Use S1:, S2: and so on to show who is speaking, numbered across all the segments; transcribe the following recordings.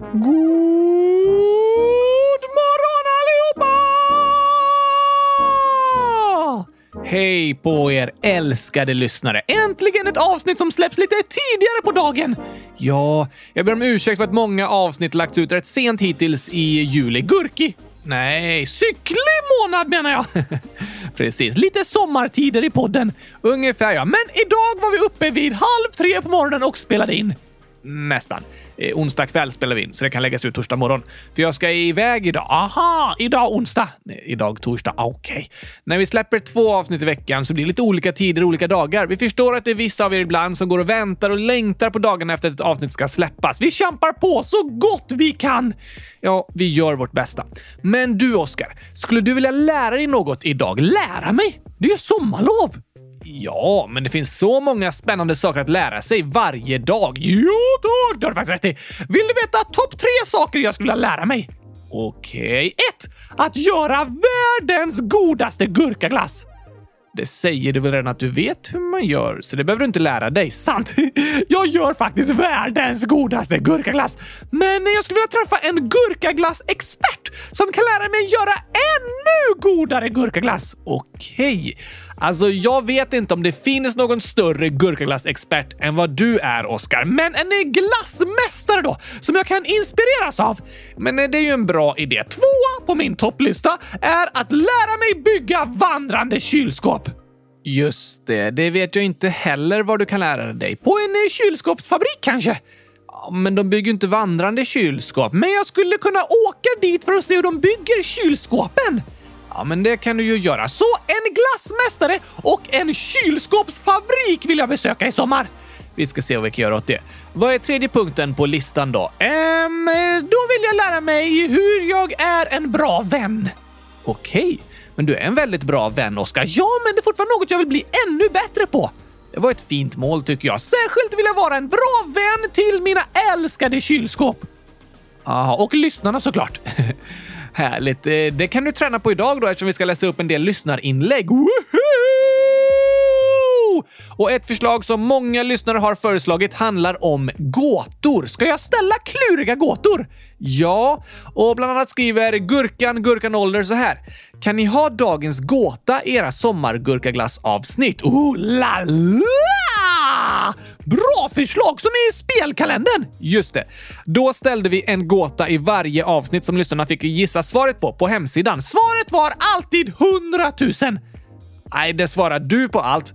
S1: God morgon allihopa! Hej på er älskade lyssnare! Äntligen ett avsnitt som släpps lite tidigare på dagen! Ja, jag ber om ursäkt för att många avsnitt lagts ut rätt sent hittills i juli. Gurki! Nej, cyklig månad menar jag! Precis, lite sommartider i podden. Ungefär ja. Men idag var vi uppe vid halv tre på morgonen och spelade in. Nästan. Eh, onsdag kväll spelar vi in, så det kan läggas ut torsdag morgon. För jag ska iväg idag. Aha! Idag onsdag. Nej, idag torsdag. Ah, okej. Okay. När vi släpper två avsnitt i veckan så blir det lite olika tider olika dagar. Vi förstår att det är vissa av er ibland som går och väntar och längtar på dagarna efter att ett avsnitt ska släppas. Vi kämpar på så gott vi kan! Ja, vi gör vårt bästa. Men du, Oskar, skulle du vilja lära dig något idag? Lära mig? Det är ju sommarlov! Ja, men det finns så många spännande saker att lära sig varje dag. Jo tack, det har du faktiskt rätt i. Vill du veta topp tre saker jag skulle vilja lära mig? Okej. Ett! Att göra världens godaste gurkaglass. Det säger du väl redan att du vet hur man gör, så det behöver du inte lära dig. Sant! Jag gör faktiskt världens godaste gurkaglass! Men jag skulle vilja träffa en gurkaglassexpert som kan lära mig göra ännu godare gurkaglass. Okej. Alltså, jag vet inte om det finns någon större gurkaglassexpert än vad du är, Oskar. Men en glassmästare då, som jag kan inspireras av. Men det är ju en bra idé. Tvåa på min topplista är att lära mig bygga vandrande kylskåp. Just det, det vet jag inte heller vad du kan lära dig. På en kylskåpsfabrik kanske? men de bygger inte vandrande kylskåp. Men jag skulle kunna åka dit för att se hur de bygger kylskåpen. Ja, men det kan du ju göra. Så en glassmästare och en kylskåpsfabrik vill jag besöka i sommar. Vi ska se vad vi kan göra åt det. Vad är tredje punkten på listan då? Ehm, då vill jag lära mig hur jag är en bra vän. Okej, okay. men du är en väldigt bra vän, Oskar. Ja, men det är fortfarande något jag vill bli ännu bättre på. Det var ett fint mål tycker jag. Särskilt vill jag vara en bra vän till mina älskade kylskåp. Aha, och lyssnarna såklart. Härligt. Eh, det kan du träna på idag då eftersom vi ska läsa upp en del lyssnarinlägg. Woohoo! Och ett förslag som många lyssnare har föreslagit handlar om gåtor. Ska jag ställa kluriga gåtor? Ja, och bland annat skriver Gurkan Gurkan Ålder så här. Kan ni ha dagens gåta i era sommargurkaglassavsnitt? Oh la la! Bra förslag! Som i spelkalendern! Just det. Då ställde vi en gåta i varje avsnitt som lyssnarna fick gissa svaret på på hemsidan. Svaret var alltid 100 000. Nej, det svarar du på allt.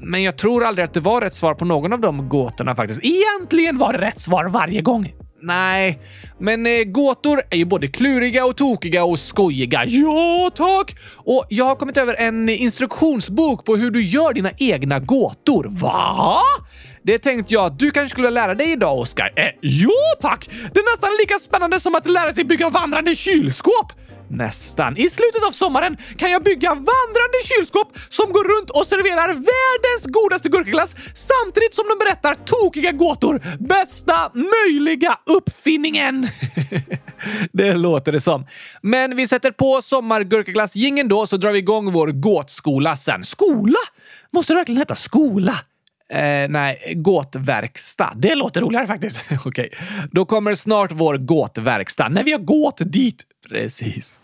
S1: Men jag tror aldrig att det var rätt svar på någon av de gåtorna faktiskt. Egentligen var det rätt svar varje gång. Nej, men eh, gåtor är ju både kluriga och tokiga och skojiga. Ja, tack! Och jag har kommit över en instruktionsbok på hur du gör dina egna gåtor. Va? Det tänkte jag att du kanske skulle lära dig idag, Oskar. Eh, ja, tack! Det är nästan lika spännande som att lära sig bygga vandrande kylskåp. Nästan. I slutet av sommaren kan jag bygga vandrande kylskåp som går runt och serverar världens godaste gurkaglass samtidigt som de berättar tokiga gåtor. Bästa möjliga uppfinningen! det låter det som. Men vi sätter på sommargurkaglassjingeln då så drar vi igång vår gåtskola sen. Skola? Måste det verkligen heta skola? Eh, nej, gåtverkstad. Det låter roligare faktiskt. Okej, okay. då kommer snart vår gåtverkstad när vi har gått dit. Precis.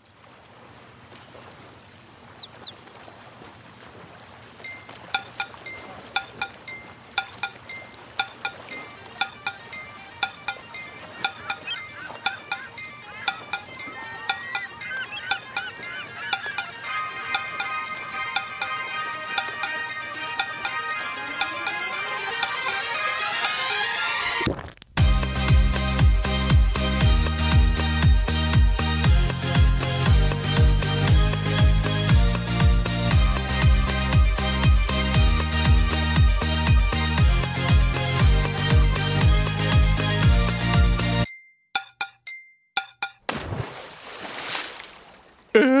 S1: Äntligen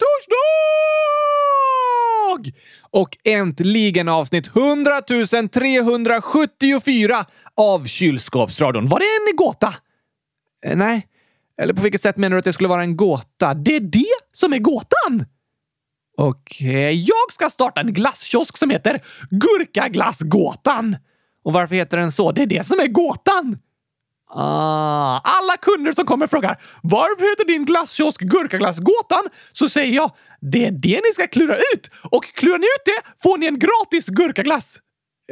S1: torsdag! och äntligen avsnitt 100 374 av Kylskåpsradion. Var det en gåta? Eh, nej. Eller på vilket sätt menar du att det skulle vara en gåta? Det är det som är gåtan! Okej, okay. jag ska starta en glasskiosk som heter Gurkaglassgåtan. Och varför heter den så? Det är det som är gåtan! Ah, alla kunder som kommer frågar varför heter din glasskiosk Gurkaglassgåtan? Så säger jag det är det ni ska klura ut och klurar ni ut det får ni en gratis gurkaglass.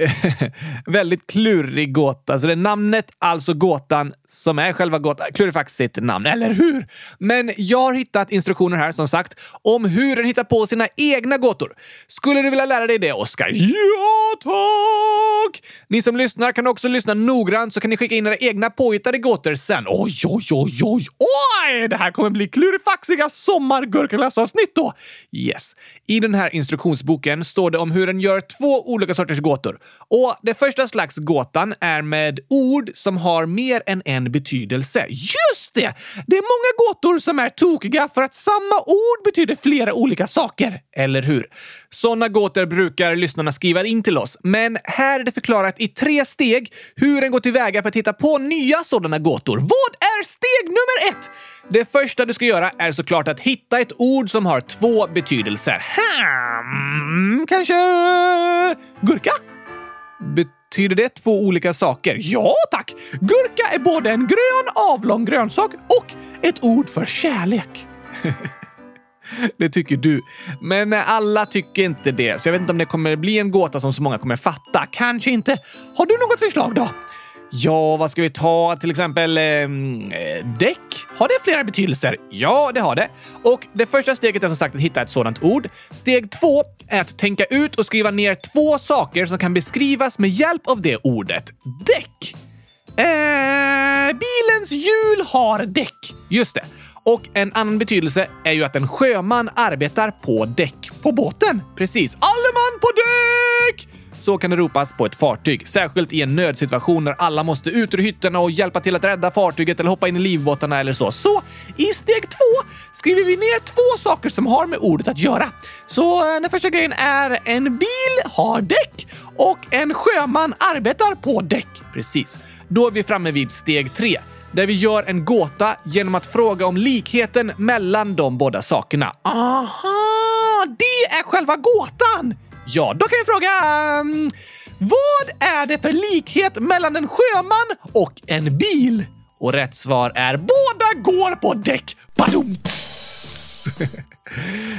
S1: Väldigt klurig gåta. Så det är namnet, alltså gåtan, som är själva gåtan. Klurifaxigt namn, eller hur? Men jag har hittat instruktioner här, som sagt, om hur den hittar på sina egna gåtor. Skulle du vilja lära dig det, Oskar? Ja, tack! Ni som lyssnar kan också lyssna noggrant så kan ni skicka in era egna påhittade gåtor sen. Oj, oj, oj, oj, oj! Det här kommer bli klurifaxiga sommargurkaglassavsnitt då! Yes. I den här instruktionsboken står det om hur den gör två olika sorters gåtor. Och det första slags gåtan är med ord som har mer än en betydelse. Just det! Det är många gåtor som är tokiga för att samma ord betyder flera olika saker, eller hur? Sådana gåtor brukar lyssnarna skriva in till oss, men här är det förklarat i tre steg hur en går tillväga för att hitta på nya sådana gåtor. Vad är steg nummer ett? Det första du ska göra är såklart att hitta ett ord som har två betydelser. Hmm, kanske gurka? Betyder det två olika saker? Ja, tack! Gurka är både en grön avlång grönsak och ett ord för kärlek. Det tycker du. Men alla tycker inte det, så jag vet inte om det kommer bli en gåta som så många kommer fatta. Kanske inte. Har du något förslag då? Ja, vad ska vi ta? Till exempel ehm, eh, däck. Har det flera betydelser? Ja, det har det. Och det första steget är som sagt att hitta ett sådant ord. Steg två är att tänka ut och skriva ner två saker som kan beskrivas med hjälp av det ordet. Däck. Eh, bilens hjul har däck. Just det. Och en annan betydelse är ju att en sjöman arbetar på däck på båten. Precis. Alle man på däck! Så kan det ropas på ett fartyg, särskilt i en nödsituation när alla måste ut ur hytterna och hjälpa till att rädda fartyget eller hoppa in i livbåtarna eller så. Så i steg två skriver vi ner två saker som har med ordet att göra. Så eh, den första grejen är en bil har däck och en sjöman arbetar på däck. Precis. Då är vi framme vid steg tre där vi gör en gåta genom att fråga om likheten mellan de båda sakerna. Aha! Det är själva gåtan! Ja, då kan vi fråga... Mm, vad är det för likhet mellan en sjöman och en bil? Och rätt svar är båda går på däck.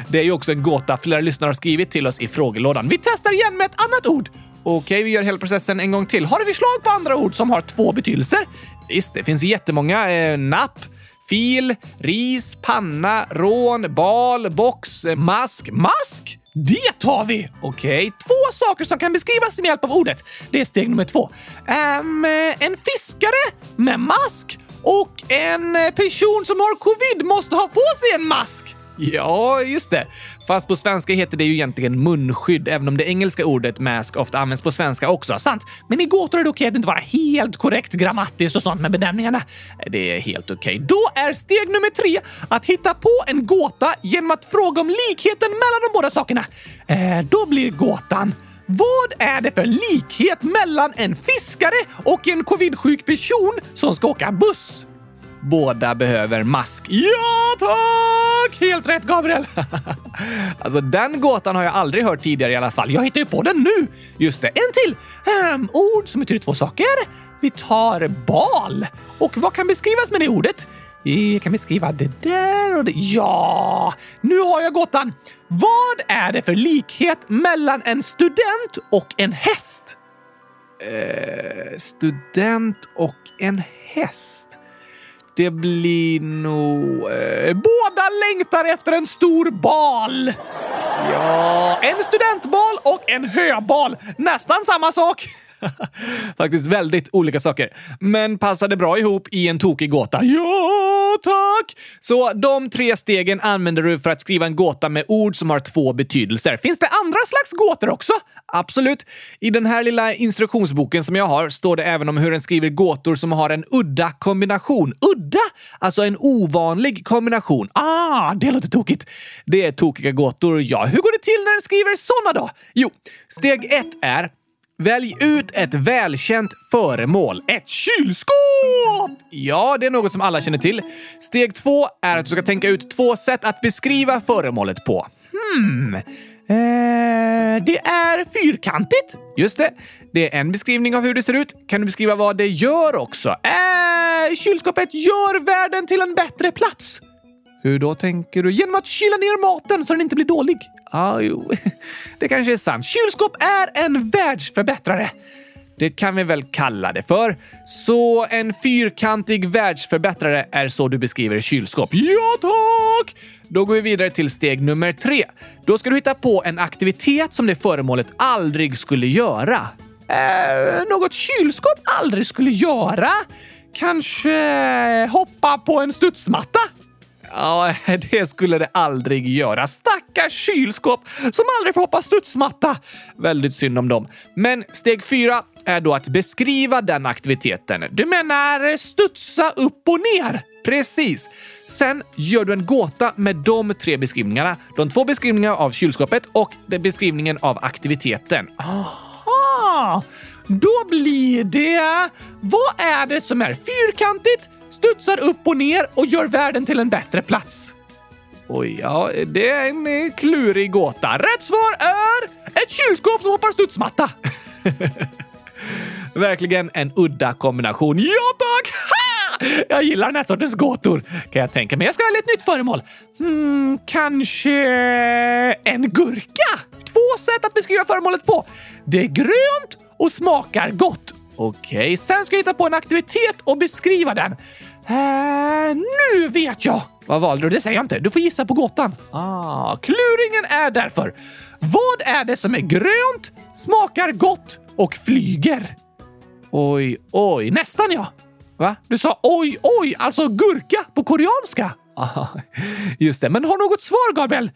S1: Det är ju också en gåta flera lyssnare har skrivit till oss i frågelådan. Vi testar igen med ett annat ord. Okej, vi gör hela processen en gång till. Har du förslag på andra ord som har två betydelser? Visst, det finns jättemånga. Eh, napp, fil, ris, panna, rån, bal, box, eh, mask. Mask? Det tar vi! Okej, två saker som kan beskrivas med hjälp av ordet. Det är steg nummer två. Um, en fiskare med mask och en eh, person som har covid måste ha på sig en mask. Ja, just det. Fast på svenska heter det ju egentligen munskydd, även om det engelska ordet mask ofta används på svenska också. Sant. Men i gåtor är det okej att inte vara helt korrekt grammatiskt och sånt med benämningarna. Det är helt okej. Då är steg nummer tre att hitta på en gåta genom att fråga om likheten mellan de båda sakerna. Eh, då blir gåtan vad är det för likhet mellan en fiskare och en covidsjuk person som ska åka buss? Båda behöver mask. Ja, tack! Helt rätt, Gabriel! alltså, den gåtan har jag aldrig hört tidigare i alla fall. Jag hittar ju på den nu! Just det, en till! Um, ord som betyder två saker. Vi tar bal. Och vad kan beskrivas med det ordet? Jag kan beskriva det där och det. Ja, nu har jag gåtan. Vad är det för likhet mellan en student och en häst? Eh, student och en häst? Det blir nog... Eh, båda längtar efter en stor bal! Ja, en studentbal och en höbal. Nästan samma sak. Faktiskt väldigt olika saker, men passade bra ihop i en tokig gåta. Ja, tack! Så de tre stegen använder du för att skriva en gåta med ord som har två betydelser. Finns det andra slags gåtor också? Absolut. I den här lilla instruktionsboken som jag har står det även om hur en skriver gåtor som har en udda kombination. Udda? Alltså en ovanlig kombination. Ah, det låter tokigt. Det är tokiga gåtor, ja. Hur går det till när en skriver såna då? Jo, steg ett är Välj ut ett välkänt föremål. Ett kylskåp! Ja, det är något som alla känner till. Steg två är att du ska tänka ut två sätt att beskriva föremålet på. Hmm. Eh, det är fyrkantigt. Just det. Det är en beskrivning av hur det ser ut. Kan du beskriva vad det gör också? Eh, kylskåpet gör världen till en bättre plats. Hur då tänker du? Genom att kyla ner maten så den inte blir dålig. Ah, jo, det kanske är sant. Kylskåp är en världsförbättrare. Det kan vi väl kalla det för. Så en fyrkantig världsförbättrare är så du beskriver kylskåp? Ja, tack! Då går vi vidare till steg nummer tre. Då ska du hitta på en aktivitet som det föremålet aldrig skulle göra. Eh, något kylskåp aldrig skulle göra? Kanske hoppa på en studsmatta? Ja, det skulle det aldrig göra. Stackars kylskåp som aldrig får hoppa studsmatta. Väldigt synd om dem. Men steg fyra är då att beskriva den aktiviteten. Du menar studsa upp och ner? Precis. Sen gör du en gåta med de tre beskrivningarna. De två beskrivningarna av kylskåpet och beskrivningen av aktiviteten. Aha! Då blir det... Vad är det som är fyrkantigt, studsar upp och ner och gör världen till en bättre plats? Oj, ja, det är en eh, klurig gåta. Rätt svar är ett kylskåp som hoppar studsmatta. Verkligen en udda kombination. Ja tack! Ha! Jag gillar den här sortens gåtor kan jag tänka mig. Jag ska välja ett nytt föremål. Hmm, kanske en gurka? Två sätt att beskriva föremålet på. Det är grönt och smakar gott. Okej, okay, sen ska jag hitta på en aktivitet och beskriva den. Uh, nu vet jag! Vad valde du? Det säger jag inte. Du får gissa på gåtan. Ah, kluringen är därför. Vad är det som är grönt, smakar gott och flyger? Oj, oj, nästan ja. Va? Du sa oj, oj, alltså gurka på koreanska. Ah, just det, men har något svar, Gabriel?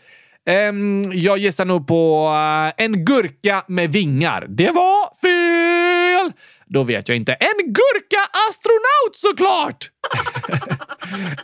S1: Um, jag gissar nog på uh, en gurka med vingar. Det var fel! Då vet jag inte. En gurka-astronaut såklart!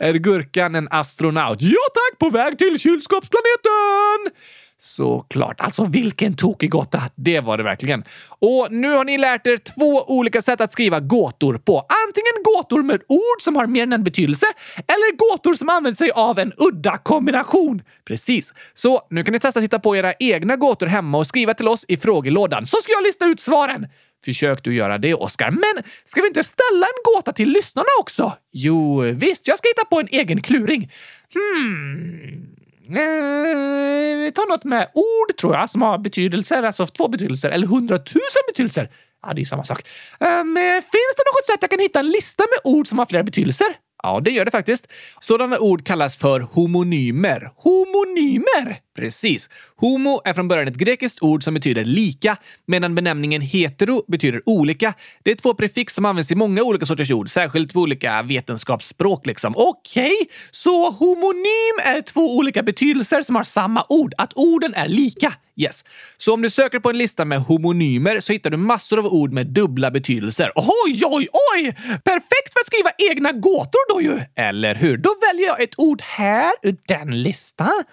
S1: är gurkan en astronaut? Ja tack, på väg till kylskåpsplaneten! Såklart. Alltså vilken tokig gåta. Det var det verkligen. Och nu har ni lärt er två olika sätt att skriva gåtor på. Antingen gåtor med ord som har mer än en betydelse eller gåtor som använder sig av en udda kombination. Precis. Så nu kan ni testa att hitta på era egna gåtor hemma och skriva till oss i frågelådan så ska jag lista ut svaren. Försök du göra det, Oskar. Men ska vi inte ställa en gåta till lyssnarna också? Jo, visst. Jag ska hitta på en egen kluring. Hmm. Eh, vi tar något med ord, tror jag, som har betydelser. Alltså två betydelser, eller hundratusen betydelser. Ja, det är samma sak. Ehm, eh, finns det något sätt jag kan hitta en lista med ord som har flera betydelser? Ja, det gör det faktiskt. Sådana ord kallas för homonymer. Homonymer! Precis. Homo är från början ett grekiskt ord som betyder lika, medan benämningen hetero betyder olika. Det är två prefix som används i många olika sorters ord, särskilt på olika vetenskapsspråk. Liksom. Okej, okay. så homonym är två olika betydelser som har samma ord. Att orden är lika. Yes. Så om du söker på en lista med homonymer så hittar du massor av ord med dubbla betydelser. Oj, oj, oj! Perfekt för att skriva egna gåtor då ju! Eller hur? Då väljer jag ett ord här ur den listan.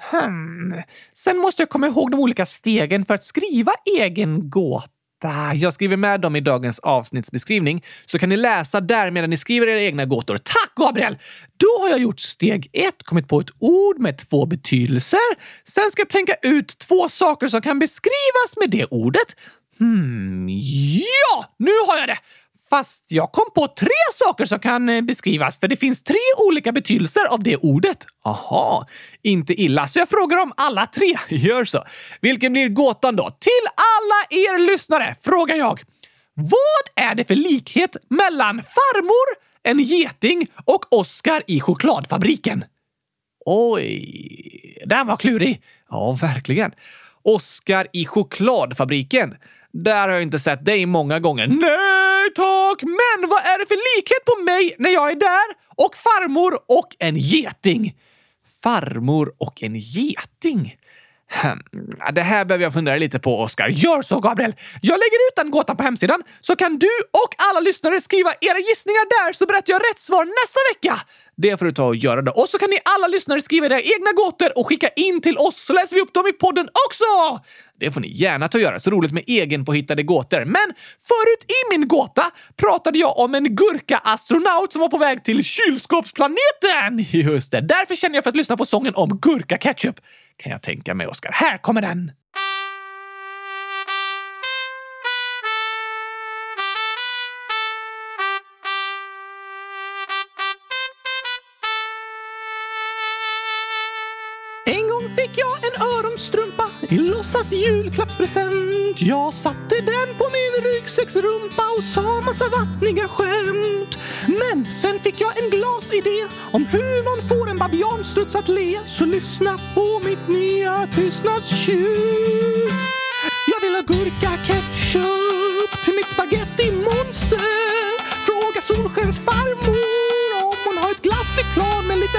S1: Hmm. Sen måste jag komma ihåg de olika stegen för att skriva egen gåta. Jag skriver med dem i dagens avsnittsbeskrivning, så kan ni läsa där medan ni skriver era egna gåtor. Tack Gabriel! Då har jag gjort steg ett, kommit på ett ord med två betydelser. Sen ska jag tänka ut två saker som kan beskrivas med det ordet. Hmm, ja, nu har jag det! Fast jag kom på tre saker som kan eh, beskrivas, för det finns tre olika betydelser av det ordet. Aha, inte illa. Så jag frågar om alla tre. Gör så. Vilken blir gåtan då? Till alla er lyssnare frågar jag. Vad är det för likhet mellan farmor, en geting och Oscar i chokladfabriken? Oj, den var klurig. Ja, verkligen. Oscar i chokladfabriken. Där har jag inte sett dig många gånger. Nej tack! Men vad är det för likhet på mig när jag är där och farmor och en geting? Farmor och en geting? Hm, det här behöver jag fundera lite på, Oskar. Gör så, Gabriel! Jag lägger ut den gåtan på hemsidan så kan du och alla lyssnare skriva era gissningar där så berättar jag rätt svar nästa vecka.
S2: Det får du ta och göra då. Och så kan ni alla lyssnare skriva era egna gåtor och skicka in till oss så läser vi upp dem i podden också! Det får ni gärna ta och göra. Så roligt med egenpåhittade gåtor. Men förut i min gåta pratade jag om en gurka-astronaut som var på väg till kylskåpsplaneten. Just det. Därför känner jag för att lyssna på sången om gurka-ketchup. Kan jag tänka mig, Oskar. Här kommer den! Öronstrumpa i låtsas julklappspresent. Jag satte den på min ryggsäcksrumpa och sa massa vattniga skämt. Men sen fick jag en glasidé om hur man får en babianstruts att le. Så lyssna på mitt nya tystnadstjut. Jag vill ha gurka-ketchup till mitt spagettimonster. Fråga Solskensfarmor om hon har ett glassflygplan med lite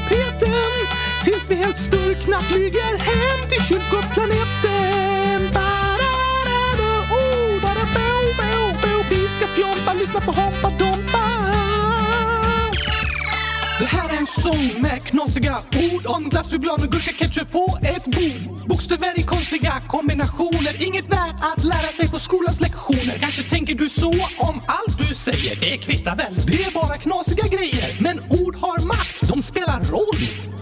S2: vi helt sturkna flyger hem till kylskåpsplaneten. Bara oh, bo, bo, bo. Vi ska fjompa, lyssna på Hoppa Dompa. Det här är en sång med knasiga ord om glass, choklad och gurka-ketchup på ett bord. Bokstäver i konstiga kombinationer, inget värt att lära sig på skolans lektioner. Kanske tänker du så om allt du säger, det kvittar väl, det är bara knasiga grejer. Men ord har makt, de spelar roll.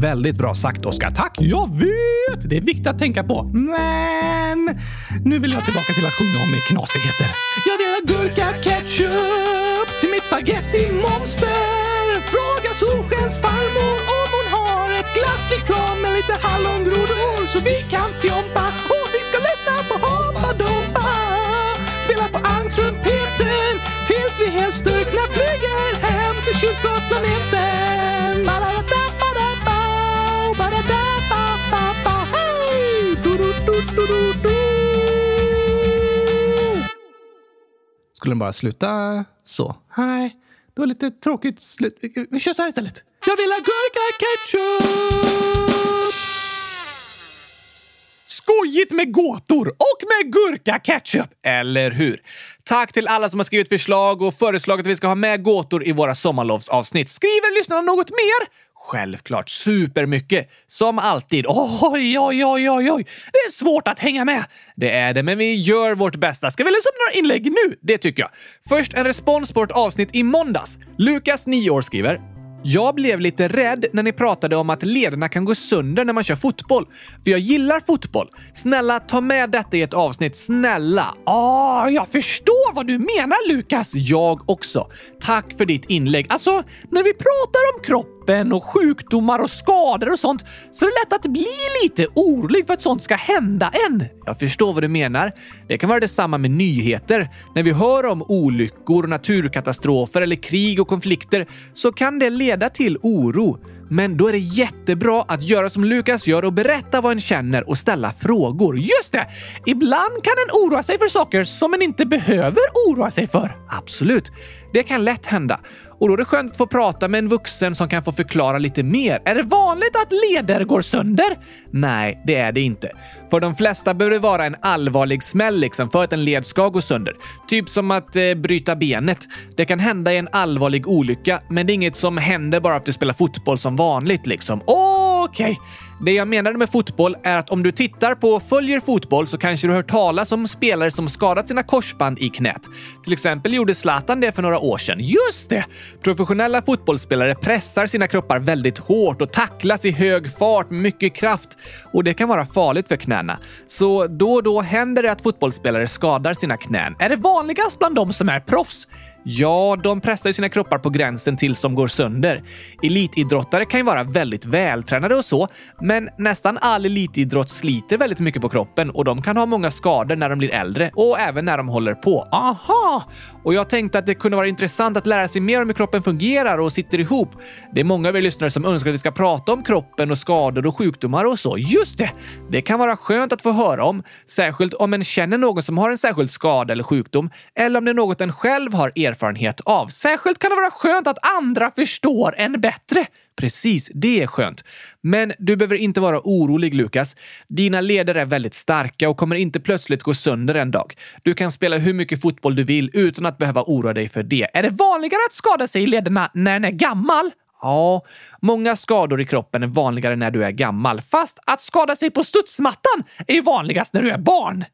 S1: Väldigt bra sagt, Oskar. Tack!
S2: Jag vet! Det är viktigt att tänka på. Men nu vill jag tillbaka till att sjunga om knasigheter. Jag vill ha gurka-ketchup till mitt spagetti-monster. Fråga Solskensfarmor om hon har ett glasslikör med lite hallongrodor så vi kan fjompa
S1: Skulle den bara sluta så?
S2: Nej, det var lite tråkigt slut. Vi- Vi kör så här istället. Jag vill ha gurka-ketchup! Skojigt med gåtor och med gurka-ketchup, eller hur? Tack till alla som har skrivit förslag och föreslagit att vi ska ha med gåtor i våra sommarlovsavsnitt. Skriver lyssnarna något mer? Självklart supermycket. Som alltid. Oj, oj, oj, oj, oj. Det är svårt att hänga med. Det är det, men vi gör vårt bästa. Ska vi läsa upp några inlägg nu? Det tycker jag. Först en respons på ett avsnitt i måndags. Lukas, 9 år, skriver jag blev lite rädd när ni pratade om att lederna kan gå sönder när man kör fotboll. För jag gillar fotboll. Snälla, ta med detta i ett avsnitt. Snälla! Ah, jag förstår vad du menar, Lukas. Jag också. Tack för ditt inlägg. Alltså, när vi pratar om kropp
S1: kroppen och sjukdomar och skador och sånt så det är lätt att bli lite orolig för att sånt ska hända en. Jag förstår vad du menar. Det kan vara detsamma med nyheter. När vi hör om olyckor, naturkatastrofer eller krig och konflikter så kan det leda till oro. Men då är det jättebra att göra som Lukas gör och berätta vad en känner och ställa frågor. Just det! Ibland kan en oroa sig för saker som en inte behöver oroa sig för. Absolut. Det kan lätt hända. Och då är det skönt att få prata med en vuxen som kan få förklara lite mer. Är det vanligt att leder går sönder? Nej, det är det inte. För de flesta behöver det vara en allvarlig smäll liksom för att en led ska gå sönder. Typ som att eh, bryta benet. Det kan hända i en allvarlig olycka, men det är inget som händer bara för att du spelar fotboll som vanligt liksom. Okej. Okay. Det jag menade med fotboll är att om du tittar på och följer fotboll så kanske du hört talas om spelare som skadat sina korsband i knät. Till exempel gjorde Zlatan det för några år sedan. Just det! Professionella fotbollsspelare pressar sina kroppar väldigt hårt och tacklas i hög fart med mycket kraft och det kan vara farligt för knäna. Så då och då händer det att fotbollsspelare skadar sina knän. Är det vanligast bland de som är proffs? Ja, de pressar sina kroppar på gränsen tills de går sönder. Elitidrottare kan ju vara väldigt vältränade och så, men nästan all elitidrott sliter väldigt mycket på kroppen och de kan ha många skador när de blir äldre och även när de håller på. Aha! Och jag tänkte att det kunde vara intressant att lära sig mer om hur kroppen fungerar och sitter ihop. Det är många av er lyssnare som önskar att vi ska prata om kroppen och skador och sjukdomar och så. Just det! Det kan vara skönt att få höra om, särskilt om en känner någon som har en särskild skada eller sjukdom, eller om det är något en själv har erfarenhet erfarenhet av. Särskilt kan det vara skönt att andra förstår en bättre. Precis, det är skönt. Men du behöver inte vara orolig, Lukas. Dina leder är väldigt starka och kommer inte plötsligt gå sönder en dag. Du kan spela hur mycket fotboll du vill utan att behöva oroa dig för det. Är det vanligare att skada sig i lederna när en är gammal? Ja, många skador i kroppen är vanligare när du är gammal, fast att skada sig på studsmattan är vanligast när du är barn.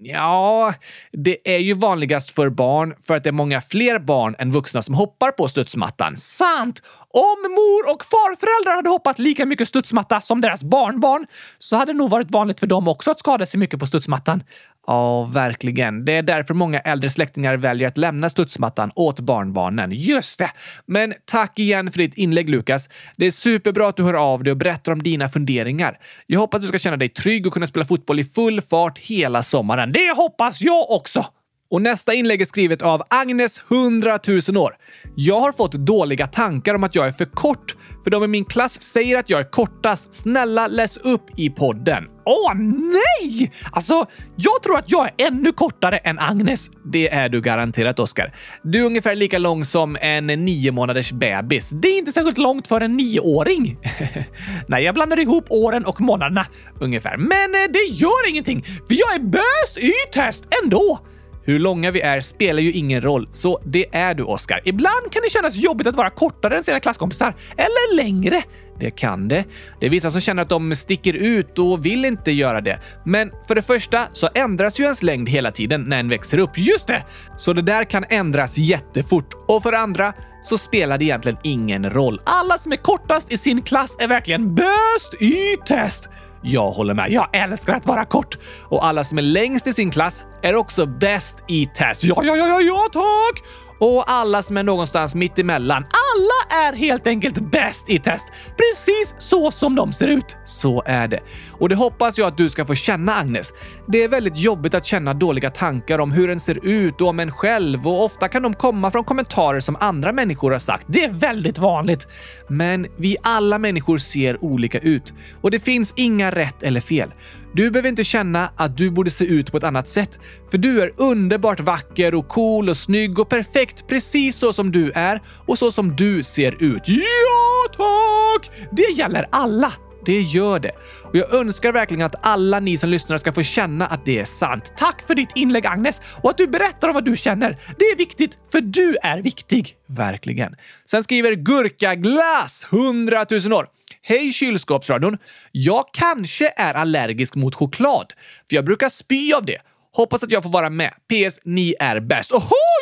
S1: Ja, det är ju vanligast för barn för att det är många fler barn än vuxna som hoppar på studsmattan. Sant! Om mor och farföräldrar hade hoppat lika mycket studsmatta som deras barnbarn så hade det nog varit vanligt för dem också att skada sig mycket på studsmattan. Ja, verkligen. Det är därför många äldre släktingar väljer att lämna studsmattan åt barnbarnen. Just det! Men tack igen för ditt inlägg, Lukas. Det är superbra att du hör av dig och berättar om dina funderingar. Jag hoppas du ska känna dig trygg och kunna spela fotboll i full fart hela sommaren. Det hoppas jag också! Och nästa inlägg är skrivet av Agnes 100 000 år. Jag har fått dåliga tankar om att jag är för kort, för de i min klass säger att jag är kortast. Snälla läs upp i podden. Åh nej! Alltså, jag tror att jag är ännu kortare än Agnes. Det är du garanterat, Oskar. Du är ungefär lika lång som en nio månaders bebis. Det är inte särskilt långt för en nioåring. nej, jag blandar ihop åren och månaderna ungefär. Men eh, det gör ingenting, för jag är bäst i test ändå. Hur långa vi är spelar ju ingen roll, så det är du, Oscar. Ibland kan det kännas jobbigt att vara kortare än sina klasskompisar, eller längre. Det kan det. Det är vissa som känner att de sticker ut och vill inte göra det. Men för det första så ändras ju ens längd hela tiden när en växer upp. Just det! Så det där kan ändras jättefort. Och för det andra så spelar det egentligen ingen roll. Alla som är kortast i sin klass är verkligen bäst i test. Jag håller med. Jag älskar att vara kort. Och alla som är längst i sin klass är också bäst i test. Ja, ja, ja, ja, ja, tack! Och alla som är någonstans mitt emellan. Alla är helt enkelt bäst i test. Precis så som de ser ut. Så är det. Och det hoppas jag att du ska få känna, Agnes. Det är väldigt jobbigt att känna dåliga tankar om hur en ser ut och om en själv och ofta kan de komma från kommentarer som andra människor har sagt. Det är väldigt vanligt. Men vi alla människor ser olika ut och det finns inga rätt eller fel. Du behöver inte känna att du borde se ut på ett annat sätt, för du är underbart vacker och cool och snygg och perfekt precis så som du är och så som du ser ut. Ja, tack! Det gäller alla. Det gör det. Och jag önskar verkligen att alla ni som lyssnar ska få känna att det är sant. Tack för ditt inlägg Agnes och att du berättar om vad du känner. Det är viktigt, för du är viktig. Verkligen. Sen skriver Gurkaglass 100 000 år. Hej kylskåpsradion! Jag kanske är allergisk mot choklad, för jag brukar spy av det. Hoppas att jag får vara med. PS. Ni är bäst. Oho!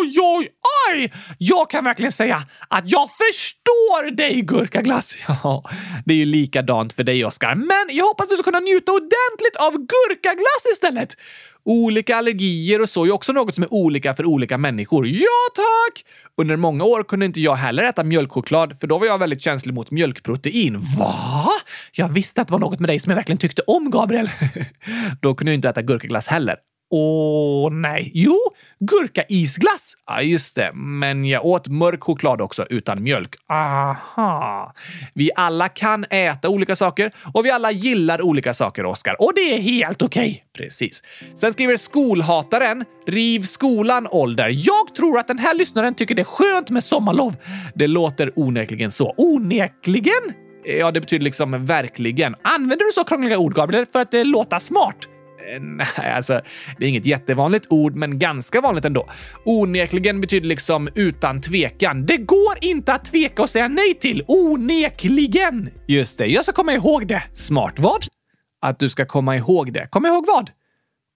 S1: Oj, oj, oj! Jag kan verkligen säga att jag förstår dig, gurkaglass. Ja, det är ju likadant för dig, Oskar. Men jag hoppas du ska kunna njuta ordentligt av gurkaglass istället. Olika allergier och så är också något som är olika för olika människor. Ja, tack! Under många år kunde inte jag heller äta mjölkchoklad, för då var jag väldigt känslig mot mjölkprotein. Va? Jag visste att det var något med dig som jag verkligen tyckte om, Gabriel. då kunde jag inte äta gurkaglass heller. Åh nej. Jo, gurkaisglass. Ja, just det. Men jag åt mörk choklad också utan mjölk. Aha. Vi alla kan äta olika saker och vi alla gillar olika saker, Oskar. Och det är helt okej. Okay. Precis. Sen skriver skolhataren Riv skolan ålder. Jag tror att den här lyssnaren tycker det är skönt med sommarlov. Det låter onekligen så. Onekligen? Ja, det betyder liksom verkligen. Använder du så krångliga ord, Gabriel, för att eh, det låter smart? Eh, nej, alltså, det är inget jättevanligt ord, men ganska vanligt ändå. Onekligen betyder liksom utan tvekan. Det går inte att tveka och säga nej till. Onekligen! Just det, jag ska komma ihåg det. Smart vad? Att du ska komma ihåg det. Komma ihåg vad?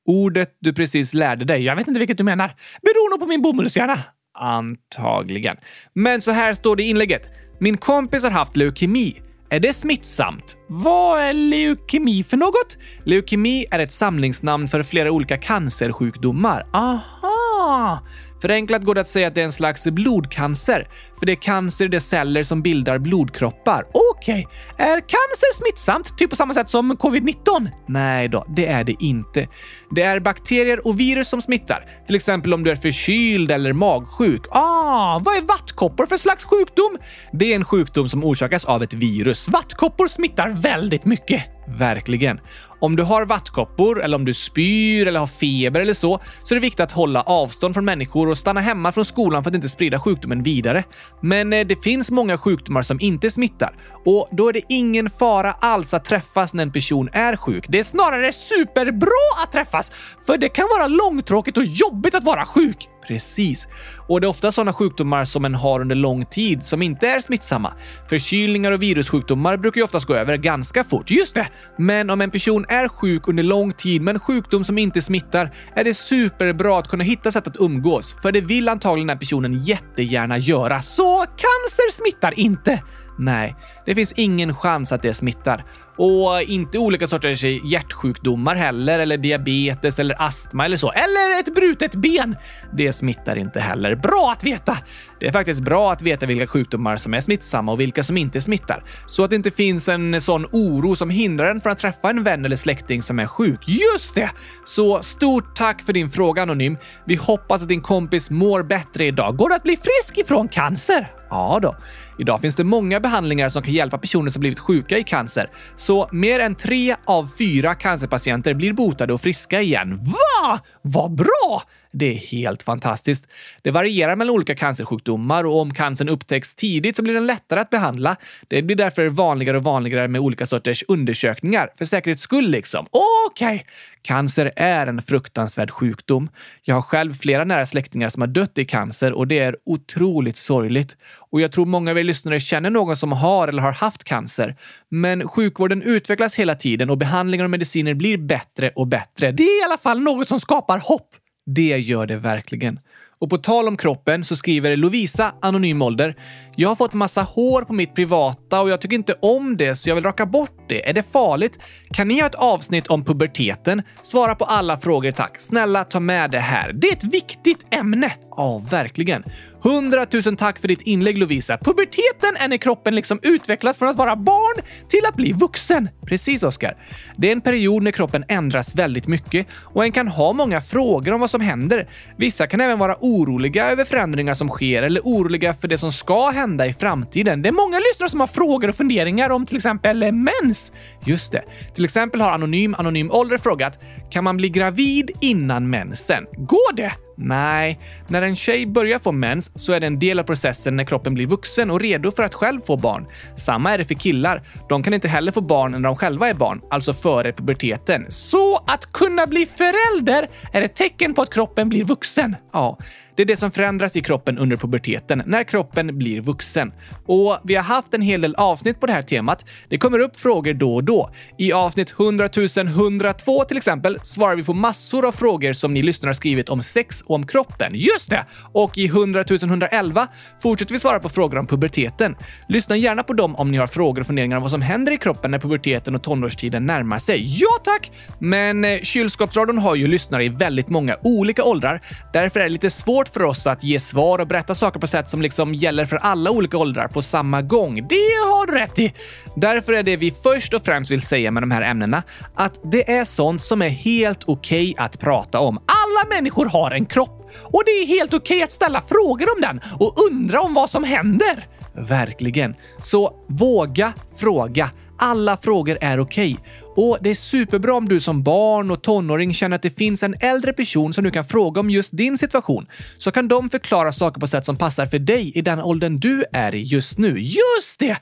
S1: Ordet du precis lärde dig. Jag vet inte vilket du menar. Beror nog på min bomullshjärna. Antagligen. Men så här står det i inlägget. Min kompis har haft leukemi. Är det smittsamt? Vad är leukemi för något? Leukemi är ett samlingsnamn för flera olika cancersjukdomar. Aha! Förenklat går det att säga att det är en slags blodcancer, för det är cancer i de celler som bildar blodkroppar. Okej, okay. är cancer smittsamt, typ på samma sätt som covid-19? Nej då, det är det inte. Det är bakterier och virus som smittar, till exempel om du är förkyld eller magsjuk. Ah, vad är vattkoppor för slags sjukdom? Det är en sjukdom som orsakas av ett virus. Vattkoppor smittar väldigt mycket. Verkligen. Om du har vattkoppor eller om du spyr eller har feber eller så, så är det viktigt att hålla avstånd från människor och stanna hemma från skolan för att inte sprida sjukdomen vidare. Men eh, det finns många sjukdomar som inte smittar och då är det ingen fara alls att träffas när en person är sjuk. Det är snarare superbra att träffas, för det kan vara långtråkigt och jobbigt att vara sjuk. Precis. Och det är ofta sådana sjukdomar som en har under lång tid som inte är smittsamma. Förkylningar och virussjukdomar brukar ju oftast gå över ganska fort. Just det! Men om en person är sjuk under lång tid med en sjukdom som inte smittar är det superbra att kunna hitta sätt att umgås, för det vill antagligen den här personen jättegärna göra. Så cancer smittar inte! Nej, det finns ingen chans att det smittar. Och inte olika sorters hjärtsjukdomar heller, eller diabetes eller astma eller så. Eller ett brutet ben. Det smittar inte heller. Bra att veta! Det är faktiskt bra att veta vilka sjukdomar som är smittsamma och vilka som inte smittar. Så att det inte finns en sån oro som hindrar en från att träffa en vän eller släkting som är sjuk. Just det! Så stort tack för din fråga Anonym. Vi hoppas att din kompis mår bättre idag. Går det att bli frisk ifrån cancer? Ja då. Idag finns det många behandlingar som kan hjälpa personer som blivit sjuka i cancer. Så mer än tre av fyra cancerpatienter blir botade och friska igen. Va? Vad bra! Det är helt fantastiskt. Det varierar mellan olika cancersjukdomar och om cancern upptäcks tidigt så blir den lättare att behandla. Det blir därför vanligare och vanligare med olika sorters undersökningar, för säkerhets skull liksom. Okej! Okay. Cancer är en fruktansvärd sjukdom. Jag har själv flera nära släktingar som har dött i cancer och det är otroligt sorgligt. Och jag tror många av er lyssnare känner någon som har eller har haft cancer. Men sjukvården utvecklas hela tiden och behandlingar och mediciner blir bättre och bättre. Det är i alla fall något som skapar hopp. Det gör det verkligen. Och på tal om kroppen så skriver Lovisa, anonym ålder. Jag har fått massa hår på mitt privata och jag tycker inte om det så jag vill raka bort det. Är det farligt? Kan ni ha ett avsnitt om puberteten? Svara på alla frågor tack. Snälla ta med det här. Det är ett viktigt ämne. Ja, verkligen. Hundratusen tack för ditt inlägg Lovisa. Puberteten är när kroppen liksom utvecklas från att vara barn till att bli vuxen. Precis Oskar. Det är en period när kroppen ändras väldigt mycket och en kan ha många frågor om vad som händer. Vissa kan även vara oroliga över förändringar som sker eller oroliga för det som ska hända i framtiden. Det är många lyssnare som har frågor och funderingar om till exempel eh, mens. Just det. Till exempel har Anonym Anonym Ålder frågat “Kan man bli gravid innan mensen? Går det?” Nej, när en tjej börjar få mens så är det en del av processen när kroppen blir vuxen och redo för att själv få barn. Samma är det för killar. De kan inte heller få barn när de själva är barn, alltså före puberteten. Så att kunna bli förälder är ett tecken på att kroppen blir vuxen. Ja, det är det som förändras i kroppen under puberteten, när kroppen blir vuxen. Och vi har haft en hel del avsnitt på det här temat. Det kommer upp frågor då och då. I avsnitt 100 102 till exempel svarar vi på massor av frågor som ni lyssnare har skrivit om sex och om kroppen. Just det! Och i 100 111 fortsätter vi svara på frågor om puberteten. Lyssna gärna på dem om ni har frågor och funderingar om vad som händer i kroppen när puberteten och tonårstiden närmar sig. Ja tack! Men eh, kylskåpsradion har ju lyssnare i väldigt många olika åldrar. Därför är det lite svårt för oss att ge svar och berätta saker på sätt som liksom gäller för alla olika åldrar på samma gång. Det har du rätt i! Därför är det vi först och främst vill säga med de här ämnena att det är sånt som är helt okej okay att prata om. Alla människor har en kropp och det är helt okej okay att ställa frågor om den och undra om vad som händer. Verkligen. Så våga fråga. Alla frågor är okej. Okay. Och det är superbra om du som barn och tonåring känner att det finns en äldre person som du kan fråga om just din situation. Så kan de förklara saker på sätt som passar för dig i den åldern du är i just nu. Just det!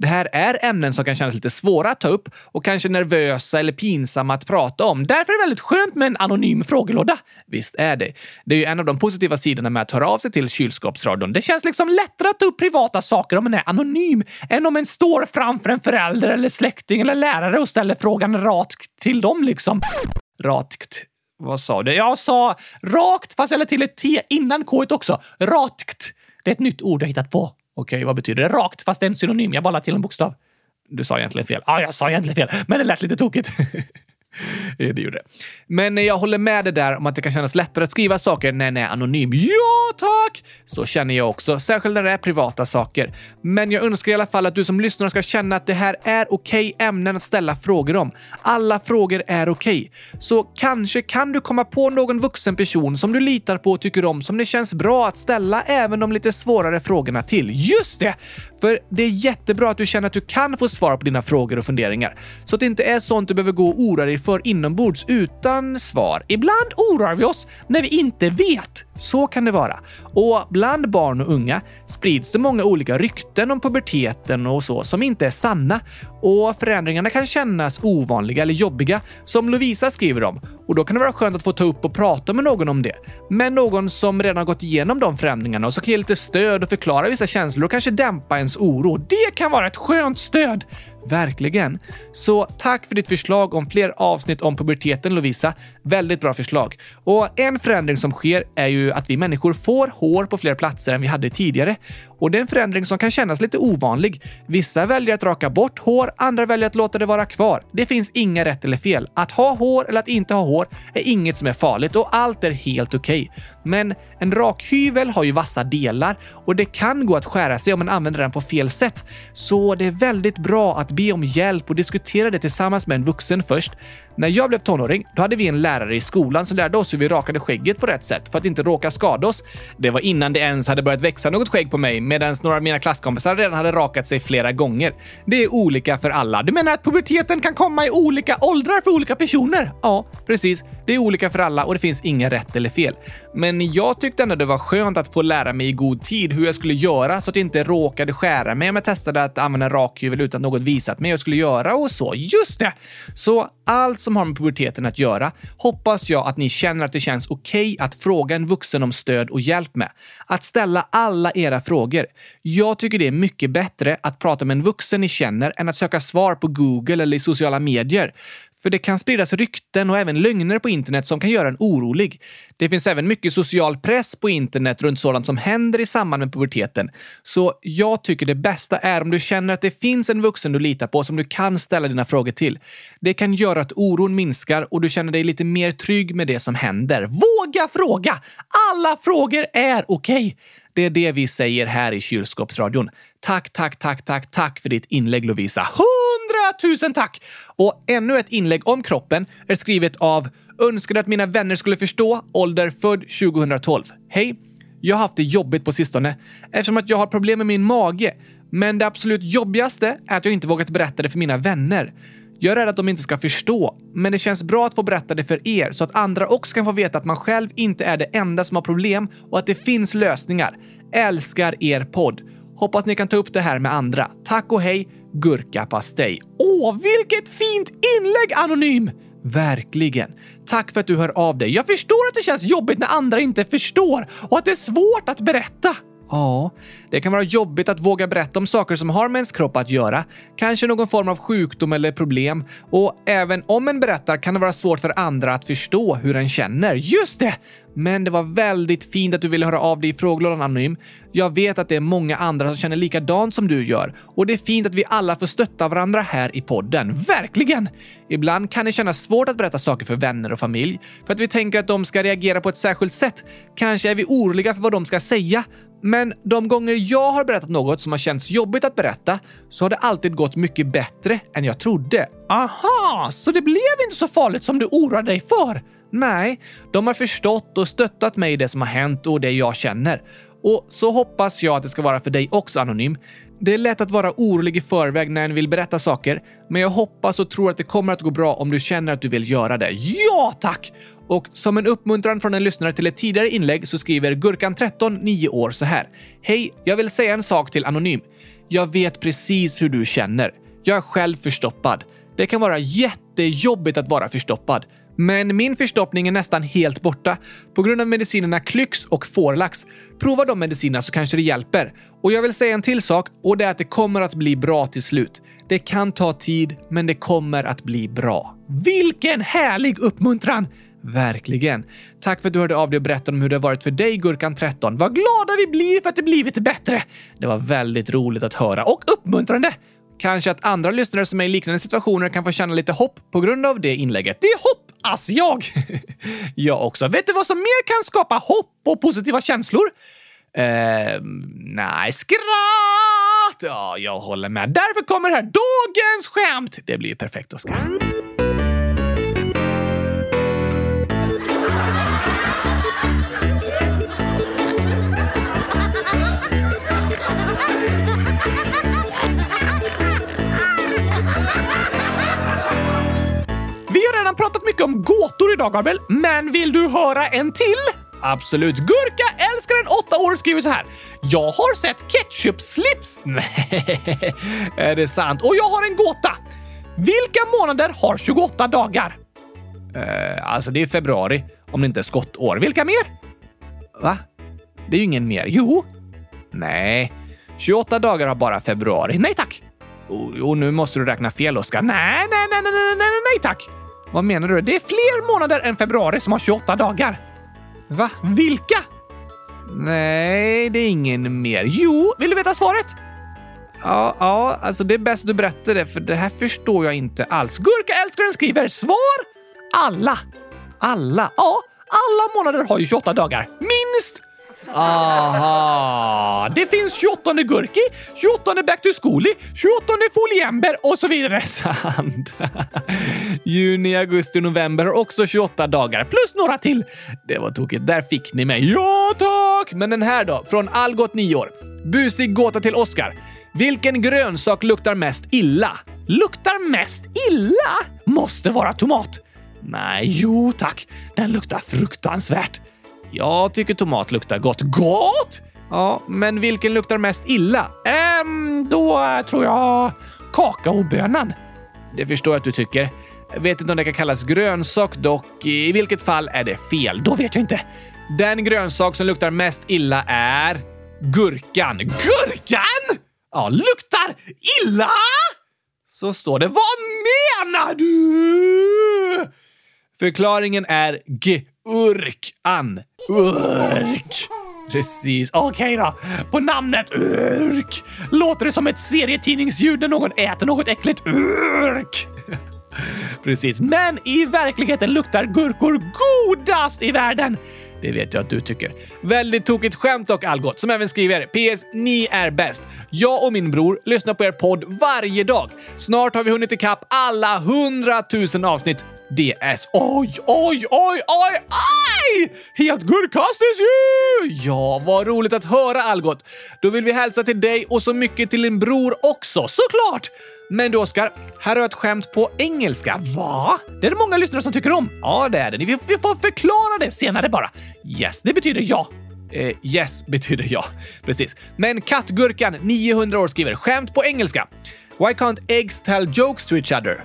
S1: Det här är ämnen som kan kännas lite svåra att ta upp och kanske nervösa eller pinsamma att prata om. Därför är det väldigt skönt med en anonym frågelåda. Visst är det. Det är ju en av de positiva sidorna med att höra av sig till kylskåpsradion. Det känns liksom lättare att ta upp privata saker om man är anonym än om en står framför en förälder eller släkting eller lärare och ställer frågan rakt till dem liksom. Rakt. Vad sa du? Jag sa rakt fast jag lade till ett T innan K också. Rakt. Det är ett nytt ord jag hittat på. Okej, vad betyder det? Rakt, fast det är en synonym. Jag bara till en bokstav. Du sa egentligen fel. Ja, jag sa egentligen fel, men det lät lite tokigt. det gjorde det. Men jag håller med dig där om att det kan kännas lättare att skriva saker när en är anonym. Ja, tack! Så känner jag också, särskilt när det är privata saker. Men jag önskar i alla fall att du som lyssnar ska känna att det här är okej okay ämnen att ställa frågor om. Alla frågor är okej. Okay. Så kanske kan du komma på någon vuxen person som du litar på och tycker om som det känns bra att ställa även de lite svårare frågorna till. Just det! För det är jättebra att du känner att du kan få svar på dina frågor och funderingar. Så att det inte är sånt du behöver gå och oroa dig för inombords utan svar. Ibland oroar vi oss när vi inte vet. Så kan det vara. Och bland barn och unga sprids det många olika rykten om puberteten och så som inte är sanna. Och förändringarna kan kännas ovanliga eller jobbiga, som Lovisa skriver om. Och då kan det vara skönt att få ta upp och prata med någon om det. Men någon som redan har gått igenom de förändringarna och som kan ge lite stöd och förklara vissa känslor och kanske dämpa ens oro. Det kan vara ett skönt stöd! Verkligen. Så tack för ditt förslag om fler avsnitt om puberteten Lovisa. Väldigt bra förslag. Och en förändring som sker är ju ju att vi människor får hår på fler platser än vi hade tidigare. Och det är en förändring som kan kännas lite ovanlig. Vissa väljer att raka bort hår, andra väljer att låta det vara kvar. Det finns inga rätt eller fel. Att ha hår eller att inte ha hår är inget som är farligt och allt är helt okej. Okay. Men en rakhyvel har ju vassa delar och det kan gå att skära sig om man använder den på fel sätt. Så det är väldigt bra att be om hjälp och diskutera det tillsammans med en vuxen först. När jag blev tonåring, då hade vi en lärare i skolan som lärde oss hur vi rakade skägget på rätt sätt för att inte råka skada oss. Det var innan det ens hade börjat växa något skägg på mig medan några av mina klasskompisar redan hade rakat sig flera gånger. Det är olika för alla. Du menar att puberteten kan komma i olika åldrar för olika personer? Ja, precis. Det är olika för alla och det finns inga rätt eller fel. Men jag tyckte ändå det var skönt att få lära mig i god tid hur jag skulle göra så att jag inte råkade skära mig om jag testade att använda rakhyvel utan något visat mig hur jag skulle göra och så. Just det! Så allt som har med puberteten att göra hoppas jag att ni känner att det känns okej okay att fråga en vuxen om stöd och hjälp med. Att ställa alla era frågor. Jag tycker det är mycket bättre att prata med en vuxen ni känner än att söka svar på Google eller i sociala medier. För det kan spridas rykten och även lögner på internet som kan göra en orolig. Det finns även mycket social press på internet runt sådant som händer i samband med puberteten. Så jag tycker det bästa är om du känner att det finns en vuxen du litar på som du kan ställa dina frågor till. Det kan göra att oron minskar och du känner dig lite mer trygg med det som händer. Våga fråga! Alla frågor är okej! Okay. Det är det vi säger här i kylskåpsradion. Tack, tack, tack, tack, tack för ditt inlägg Lovisa. Hundratusen tack! Och ännu ett inlägg om kroppen är skrivet av Önskade att mina vänner skulle förstå, ålder född 2012. Hej! Jag har haft det jobbigt på sistone eftersom att jag har problem med min mage. Men det absolut jobbigaste är att jag inte vågat berätta det för mina vänner. Jag är rädd att de inte ska förstå, men det känns bra att få berätta det för er så att andra också kan få veta att man själv inte är det enda som har problem och att det finns lösningar. Älskar er podd! Hoppas ni kan ta upp det här med andra. Tack och hej, Gurkapastej. Åh, vilket fint inlägg Anonym! Verkligen. Tack för att du hör av dig. Jag förstår att det känns jobbigt när andra inte förstår och att det är svårt att berätta. Ja, det kan vara jobbigt att våga berätta om saker som har med ens kropp att göra. Kanske någon form av sjukdom eller problem. Och även om en berättar kan det vara svårt för andra att förstå hur en känner. Just det! Men det var väldigt fint att du ville höra av dig i frågelådan Anonym. Jag vet att det är många andra som känner likadant som du gör och det är fint att vi alla får stötta varandra här i podden. Verkligen! Ibland kan det kännas svårt att berätta saker för vänner och familj för att vi tänker att de ska reagera på ett särskilt sätt. Kanske är vi oroliga för vad de ska säga. Men de gånger jag har berättat något som har känts jobbigt att berätta så har det alltid gått mycket bättre än jag trodde. Aha, så det blev inte så farligt som du oroade dig för? Nej, de har förstått och stöttat mig i det som har hänt och det jag känner. Och så hoppas jag att det ska vara för dig också, Anonym. Det är lätt att vara orolig i förväg när en vill berätta saker, men jag hoppas och tror att det kommer att gå bra om du känner att du vill göra det. Ja, tack! Och som en uppmuntran från en lyssnare till ett tidigare inlägg så skriver Gurkan13, 9 år, så här. Hej! Jag vill säga en sak till Anonym. Jag vet precis hur du känner. Jag är själv förstoppad. Det kan vara jättejobbigt att vara förstoppad. Men min förstoppning är nästan helt borta på grund av medicinerna Klyx och Forlax. Prova de medicinerna så kanske det hjälper. Och jag vill säga en till sak och det är att det kommer att bli bra till slut. Det kan ta tid, men det kommer att bli bra. Vilken härlig uppmuntran! Verkligen. Tack för att du hörde av dig och berättade om hur det har varit för dig, Gurkan13. Vad glada vi blir för att det blivit bättre! Det var väldigt roligt att höra och uppmuntrande. Kanske att andra lyssnare som är i liknande situationer kan få känna lite hopp på grund av det inlägget. Det är hoppas jag! jag också. Vet du vad som mer kan skapa hopp och positiva känslor? Eh, nej, skratt! Ja, jag håller med. Därför kommer här dagens skämt. Det blir perfekt, Oskar. Redan pratat mycket om gåtor idag, Gabriel, men vill du höra en till? Absolut. Gurka älskar en åtta år skriver så här. Jag har sett ketchup-slips. Nej, är det sant? Och jag har en gåta. Vilka månader har 28 dagar? Uh, alltså, det är februari, om det inte är skottår. Vilka mer? Va? Det är ju ingen mer. Jo. Nej. 28 dagar har bara februari. Nej tack. Och, och nu måste du räkna fel, Oskar. Nej, nej, nej, nej, nej, nej, nej tack. Vad menar du? Det är fler månader än februari som har 28 dagar. Va? Vilka? Nej, det är ingen mer. Jo, vill du veta svaret? Ja, ja, alltså det är bäst du berättar det, för det här förstår jag inte alls. Gurka älskaren skriver svar alla. Alla? Ja, alla månader har ju 28 dagar. Minst! Aha! Det finns 28 Gurki, 28 Back to Schooly, 28 Foliember och så vidare. Sant. Juni, augusti, november har också 28 dagar, plus några till. Det var tokigt. Där fick ni mig. Ja, tack! Men den här då? Från Algot 9 år. Busig gåta till Oscar. Vilken grönsak luktar mest illa? Luktar mest illa? Måste vara tomat. Nej, jo tack. Den luktar fruktansvärt. Jag tycker tomat luktar gott. Gott? Ja, men vilken luktar mest illa? Ehm, då tror jag kakaobönan. Det förstår jag att du tycker. Jag vet inte om det kan kallas grönsak dock. I vilket fall är det fel. Då vet jag inte. Den grönsak som luktar mest illa är gurkan. Gurkan? Ja, luktar illa? Så står det. Vad menar du? Förklaringen är G. Urk. Precis. Okej då. På namnet Urk låter det som ett serietidningsljud när någon äter något äckligt. Urk. Precis. Men i verkligheten luktar gurkor godast i världen. Det vet jag att du tycker. Väldigt tokigt skämt och Algot, som även skriver PS. Ni är bäst. Jag och min bror lyssnar på er podd varje dag. Snart har vi hunnit ikapp alla hundratusen avsnitt. DS. Oj, oj, oj, oj, aj! Helt gurkastiskt ju! Ja, vad roligt att höra Algot. Då vill vi hälsa till dig och så mycket till din bror också, såklart! Men du Oskar, här har jag ett skämt på engelska. Va? Det är det många lyssnare som tycker om. Ja, det är det. Vi, vi får förklara det senare bara. Yes, det betyder ja. Eh, yes betyder ja. Precis. Men Kattgurkan, 900 år, skriver skämt på engelska. Why can't eggs tell jokes to each other?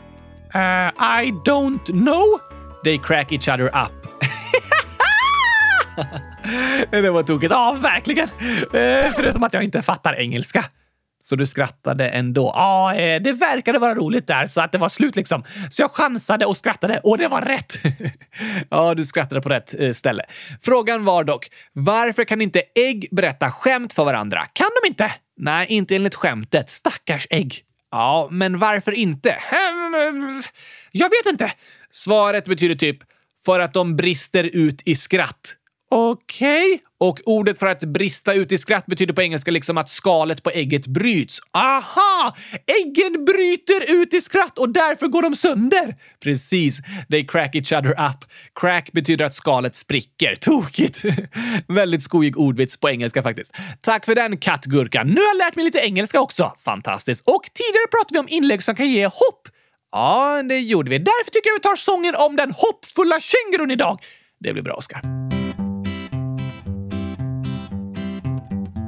S1: Uh, I don't know. They crack each other up. det var tokigt. Ja, verkligen. Eh, förutom att jag inte fattar engelska. Så du skrattade ändå? Ja, eh, det verkade vara roligt där så att det var slut liksom. Så jag chansade och skrattade och det var rätt. ja, du skrattade på rätt ställe. Frågan var dock, varför kan inte ägg berätta skämt för varandra? Kan de inte? Nej, inte enligt skämtet. Stackars ägg. Ja, men varför inte? Jag vet inte. Svaret betyder typ för att de brister ut i skratt. Okej. Okay. Och ordet för att brista ut i skratt betyder på engelska liksom att skalet på ägget bryts. Aha! Äggen bryter ut i skratt och därför går de sönder. Precis. They crack each other up. Crack betyder att skalet spricker. Tokigt! Väldigt skojig ordvits på engelska faktiskt. Tack för den kattgurkan. Nu har jag lärt mig lite engelska också. Fantastiskt. Och tidigare pratade vi om inlägg som kan ge hopp. Ja, det gjorde vi. Därför tycker jag vi tar sången om den hoppfulla kängurun idag. Det blir bra, Oskar.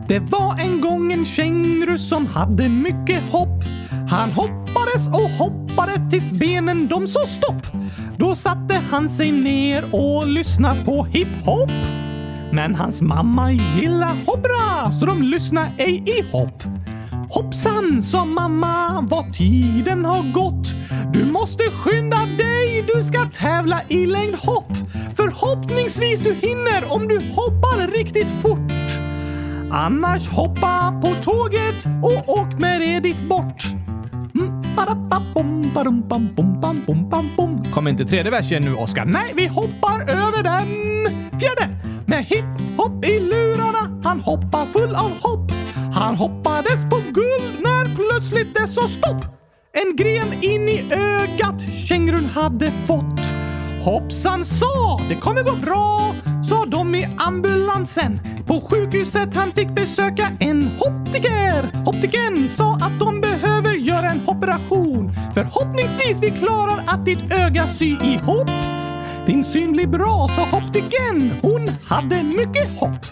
S1: Det var en gång en känguru som hade mycket hopp. Han hoppades och hoppade tills benen de sa stopp. Då satte han sig ner och lyssnade på hiphop. Men hans mamma gillar hoppra så de lyssnade ej i hopp. Hoppsan, sa mamma, vad tiden har gått. Du måste skynda dig, du ska tävla i längdhopp. Förhoppningsvis du hinner om du hoppar riktigt fort. Annars hoppa på tåget och åk med det dit bort. Mm, Kommer Kom inte tredje versen nu, Oskar. Nej, vi hoppar över den fjärde. Med hipp-hopp i lurarna, han hoppar full av hopp. Han hoppades på guld när plötsligt det sa stopp. En gren in i ögat kängurun hade fått. Hoppsan sa, det kommer gå bra, sa de i ambulansen. På sjukhuset han fick besöka en optiker. Optiken sa att de behöver göra en operation. Förhoppningsvis vi klarar att ditt öga sy ihop. Din syn blir bra, sa optiken. Hon hade mycket hopp.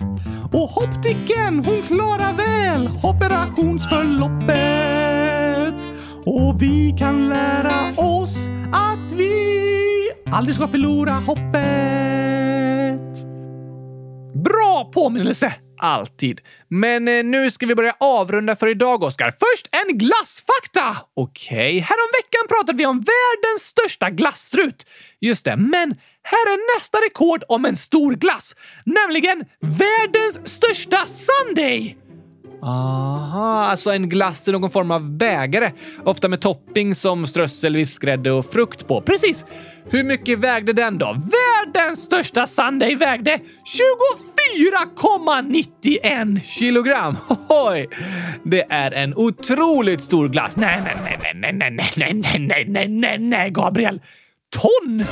S1: Och optiken, hon klarar väl operationsförloppet. Och vi kan lära oss att vi aldrig ska förlora hoppet. Bra påminnelse! Alltid. Men eh, nu ska vi börja avrunda för idag, Oskar. Först en glassfakta! Okej, okay. häromveckan pratade vi om världens största glasstrut. Just det, men här är nästa rekord om en stor glass, nämligen världens största Sunday! Aha, alltså en glass i någon form av bägare. Ofta med topping som strössel, vispgrädde och frukt på. Precis! Hur mycket vägde den då? Världens största Sunday vägde 24,91 kilogram. Oj! Det är en otroligt stor glass. Nej, nej, nej, nej, nej, nej, nej, nej, nej, nej, nej, nej, Gabriel. Ton?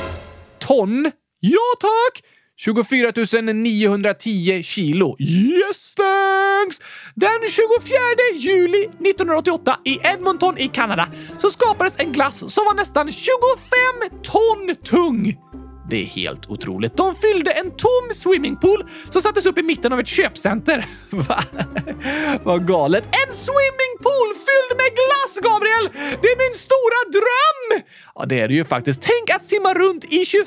S1: Ton? Ja, tack! 24 910 kilo. Yes thanks! Den 24 juli 1988 i Edmonton i Kanada så skapades en glass som var nästan 25 ton tung. Det är helt otroligt. De fyllde en tom swimmingpool som sattes upp i mitten av ett köpcenter. Va? Vad galet. En swimmingpool fylld med glass, Gabriel! Det är min stora dröm! Ja, det är det ju faktiskt. Tänk att simma runt i 25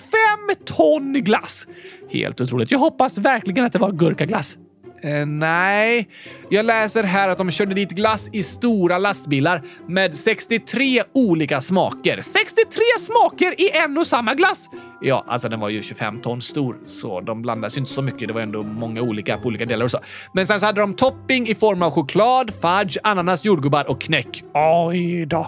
S1: ton glass. Helt otroligt. Jag hoppas verkligen att det var gurkaglass. Eh, nej, jag läser här att de körde dit glass i stora lastbilar med 63 olika smaker. 63 smaker i en och samma glass! Ja, alltså den var ju 25 ton stor, så de blandas ju inte så mycket. Det var ändå många olika på olika delar och så. Men sen så hade de topping i form av choklad, fudge, ananas, jordgubbar och knäck. Oj då.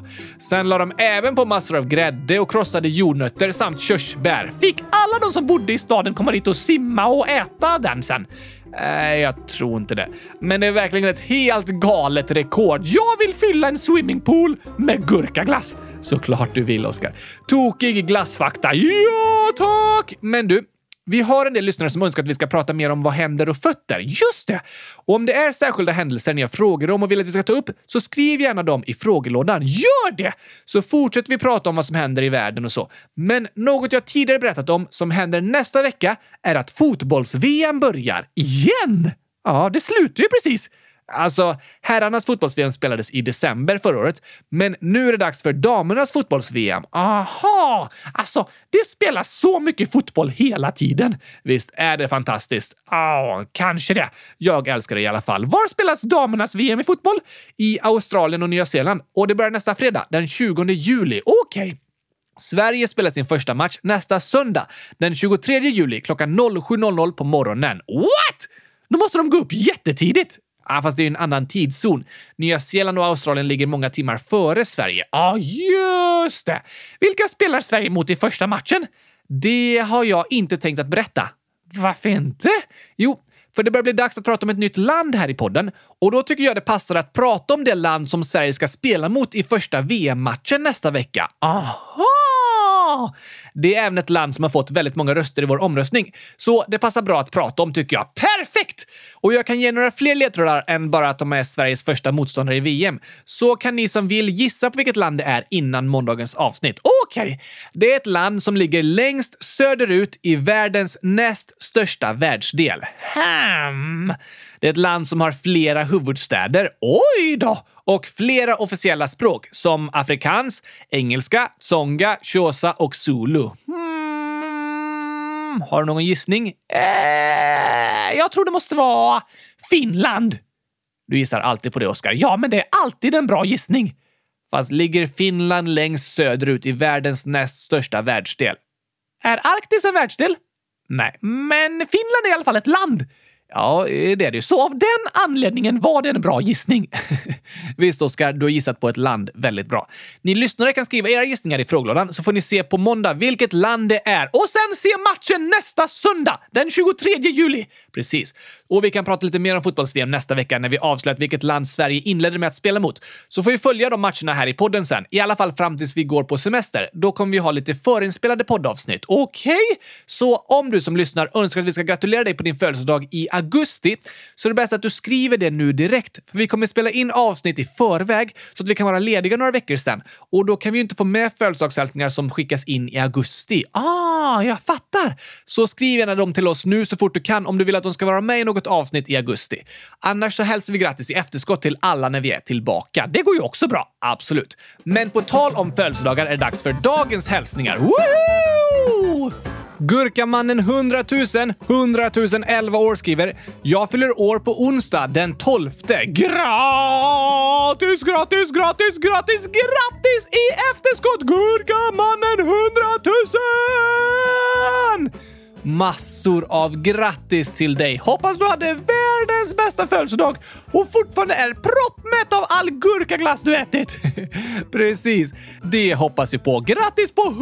S1: Sen la de även på massor av grädde och krossade jordnötter samt körsbär. Fick alla de som bodde i staden komma dit och simma och äta den sen? Nej, jag tror inte det. Men det är verkligen ett helt galet rekord. Jag vill fylla en swimmingpool med gurkaglass. Såklart du vill, Oskar. Tokig glassfakta. Ja, tack! Men du, vi har en del lyssnare som önskar att vi ska prata mer om vad händer och fötter. Just det! Och om det är särskilda händelser ni har frågor om och vill att vi ska ta upp, så skriv gärna dem i frågelådan. Gör det! Så fortsätter vi prata om vad som händer i världen och så. Men något jag tidigare berättat om som händer nästa vecka är att fotbolls-VM börjar. Igen! Ja, det slutar ju precis. Alltså, herrarnas fotbolls-VM spelades i december förra året, men nu är det dags för damernas fotbolls-VM. Aha! Alltså, det spelas så mycket fotboll hela tiden. Visst är det fantastiskt? Ja, kanske det. Jag älskar det i alla fall. Var spelas damernas VM i fotboll? I Australien och Nya Zeeland. Och det börjar nästa fredag, den 20 juli. Okej. Okay. Sverige spelar sin första match nästa söndag, den 23 juli klockan 07.00 på morgonen. What? Då måste de gå upp jättetidigt! Ah, fast det är en annan tidszon. Nya Zeeland och Australien ligger många timmar före Sverige. Ja, ah, just det! Vilka spelar Sverige mot i första matchen? Det har jag inte tänkt att berätta. Varför inte? Jo, för det börjar bli dags att prata om ett nytt land här i podden och då tycker jag det passar att prata om det land som Sverige ska spela mot i första VM-matchen nästa vecka. Aha! Det är även ett land som har fått väldigt många röster i vår omröstning, så det passar bra att prata om tycker jag. Perfekt! Och jag kan ge några fler ledtrådar än bara att de är Sveriges första motståndare i VM. Så kan ni som vill gissa på vilket land det är innan måndagens avsnitt. Okej! Okay. Det är ett land som ligger längst söderut i världens näst största världsdel. Hmm. Det är ett land som har flera huvudstäder. Oj då! Och flera officiella språk som afrikans, engelska, tsonga, xhosa och zulu. Hmm. Har du någon gissning? Eh, jag tror det måste vara Finland. Du gissar alltid på det, Oskar. Ja, men det är alltid en bra gissning. Fast ligger Finland längst söderut i världens näst största världsdel? Är Arktis en världsdel? Nej, men Finland är i alla fall ett land. Ja, eh, det är det ju. Så av den anledningen var det en bra gissning. Visst, Oskar, du har gissat på ett land väldigt bra. Ni lyssnare kan skriva era gissningar i frågelådan så får ni se på måndag vilket land det är och sen se matchen nästa söndag, den 23 juli. Precis. Och vi kan prata lite mer om fotbolls-VM nästa vecka när vi avslöjat vilket land Sverige inledde med att spela mot. Så får vi följa de matcherna här i podden sen, i alla fall fram tills vi går på semester. Då kommer vi ha lite förinspelade poddavsnitt. Okej? Okay? Så om du som lyssnar önskar att vi ska gratulera dig på din födelsedag i augusti så är det bäst att du skriver det nu direkt. För vi kommer spela in avsnitt i förväg så att vi kan vara lediga några veckor sen. Och då kan vi ju inte få med födelsedagshälsningar som skickas in i augusti. Ah, jag fattar! Så skriv gärna dem till oss nu så fort du kan om du vill att de ska vara med i något avsnitt i augusti. Annars så hälsar vi grattis i efterskott till alla när vi är tillbaka. Det går ju också bra, absolut. Men på tal om födelsedagar är det dags för dagens hälsningar. Woohoo! Gurkamannen 100 000 100 011 år skriver “Jag fyller år på onsdag den 12. Gratis, gratis, gratis, gratis, grattis i efterskott Gurkamannen 100 000!” Massor av grattis till dig! Hoppas du hade världens bästa födelsedag och fortfarande är proppmätt av all gurkaglass du ätit. Precis, det hoppas vi på. Grattis på 100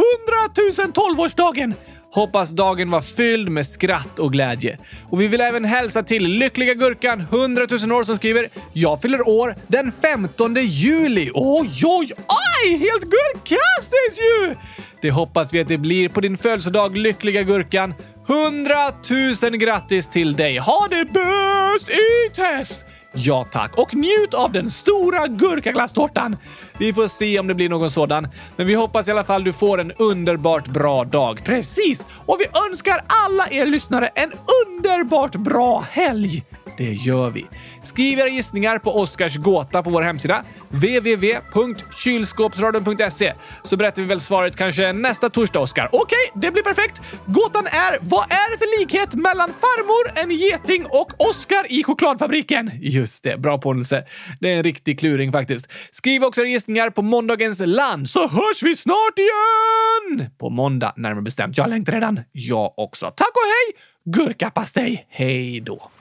S1: 000 12-årsdagen! Hoppas dagen var fylld med skratt och glädje. Och vi vill även hälsa till Lyckliga Gurkan, 100 000 år, som skriver “Jag fyller år den 15 juli”. Oj, oj, oj! Helt gurkastiskt ju! Det hoppas vi att det blir på din födelsedag, Lyckliga Gurkan. 100 000 grattis till dig! Ha det bäst i test! Ja tack, och njut av den stora gurkaglasstårtan! Vi får se om det blir någon sådan, men vi hoppas i alla fall du får en underbart bra dag. Precis! Och vi önskar alla er lyssnare en underbart bra helg! Det gör vi. Skriv era gissningar på Oscars gåta på vår hemsida www.kylskåpsradion.se så berättar vi väl svaret kanske nästa torsdag, Oskar. Okej, okay, det blir perfekt. Gåtan är vad är det för likhet mellan farmor, en geting och Oskar i chokladfabriken? Just det, bra påminnelse. Det är en riktig kluring faktiskt. Skriv också era gissningar på måndagens land så hörs vi snart igen! På måndag närmare bestämt. Jag längtar redan. Jag också. Tack och hej! Gurkapastej. Hej då!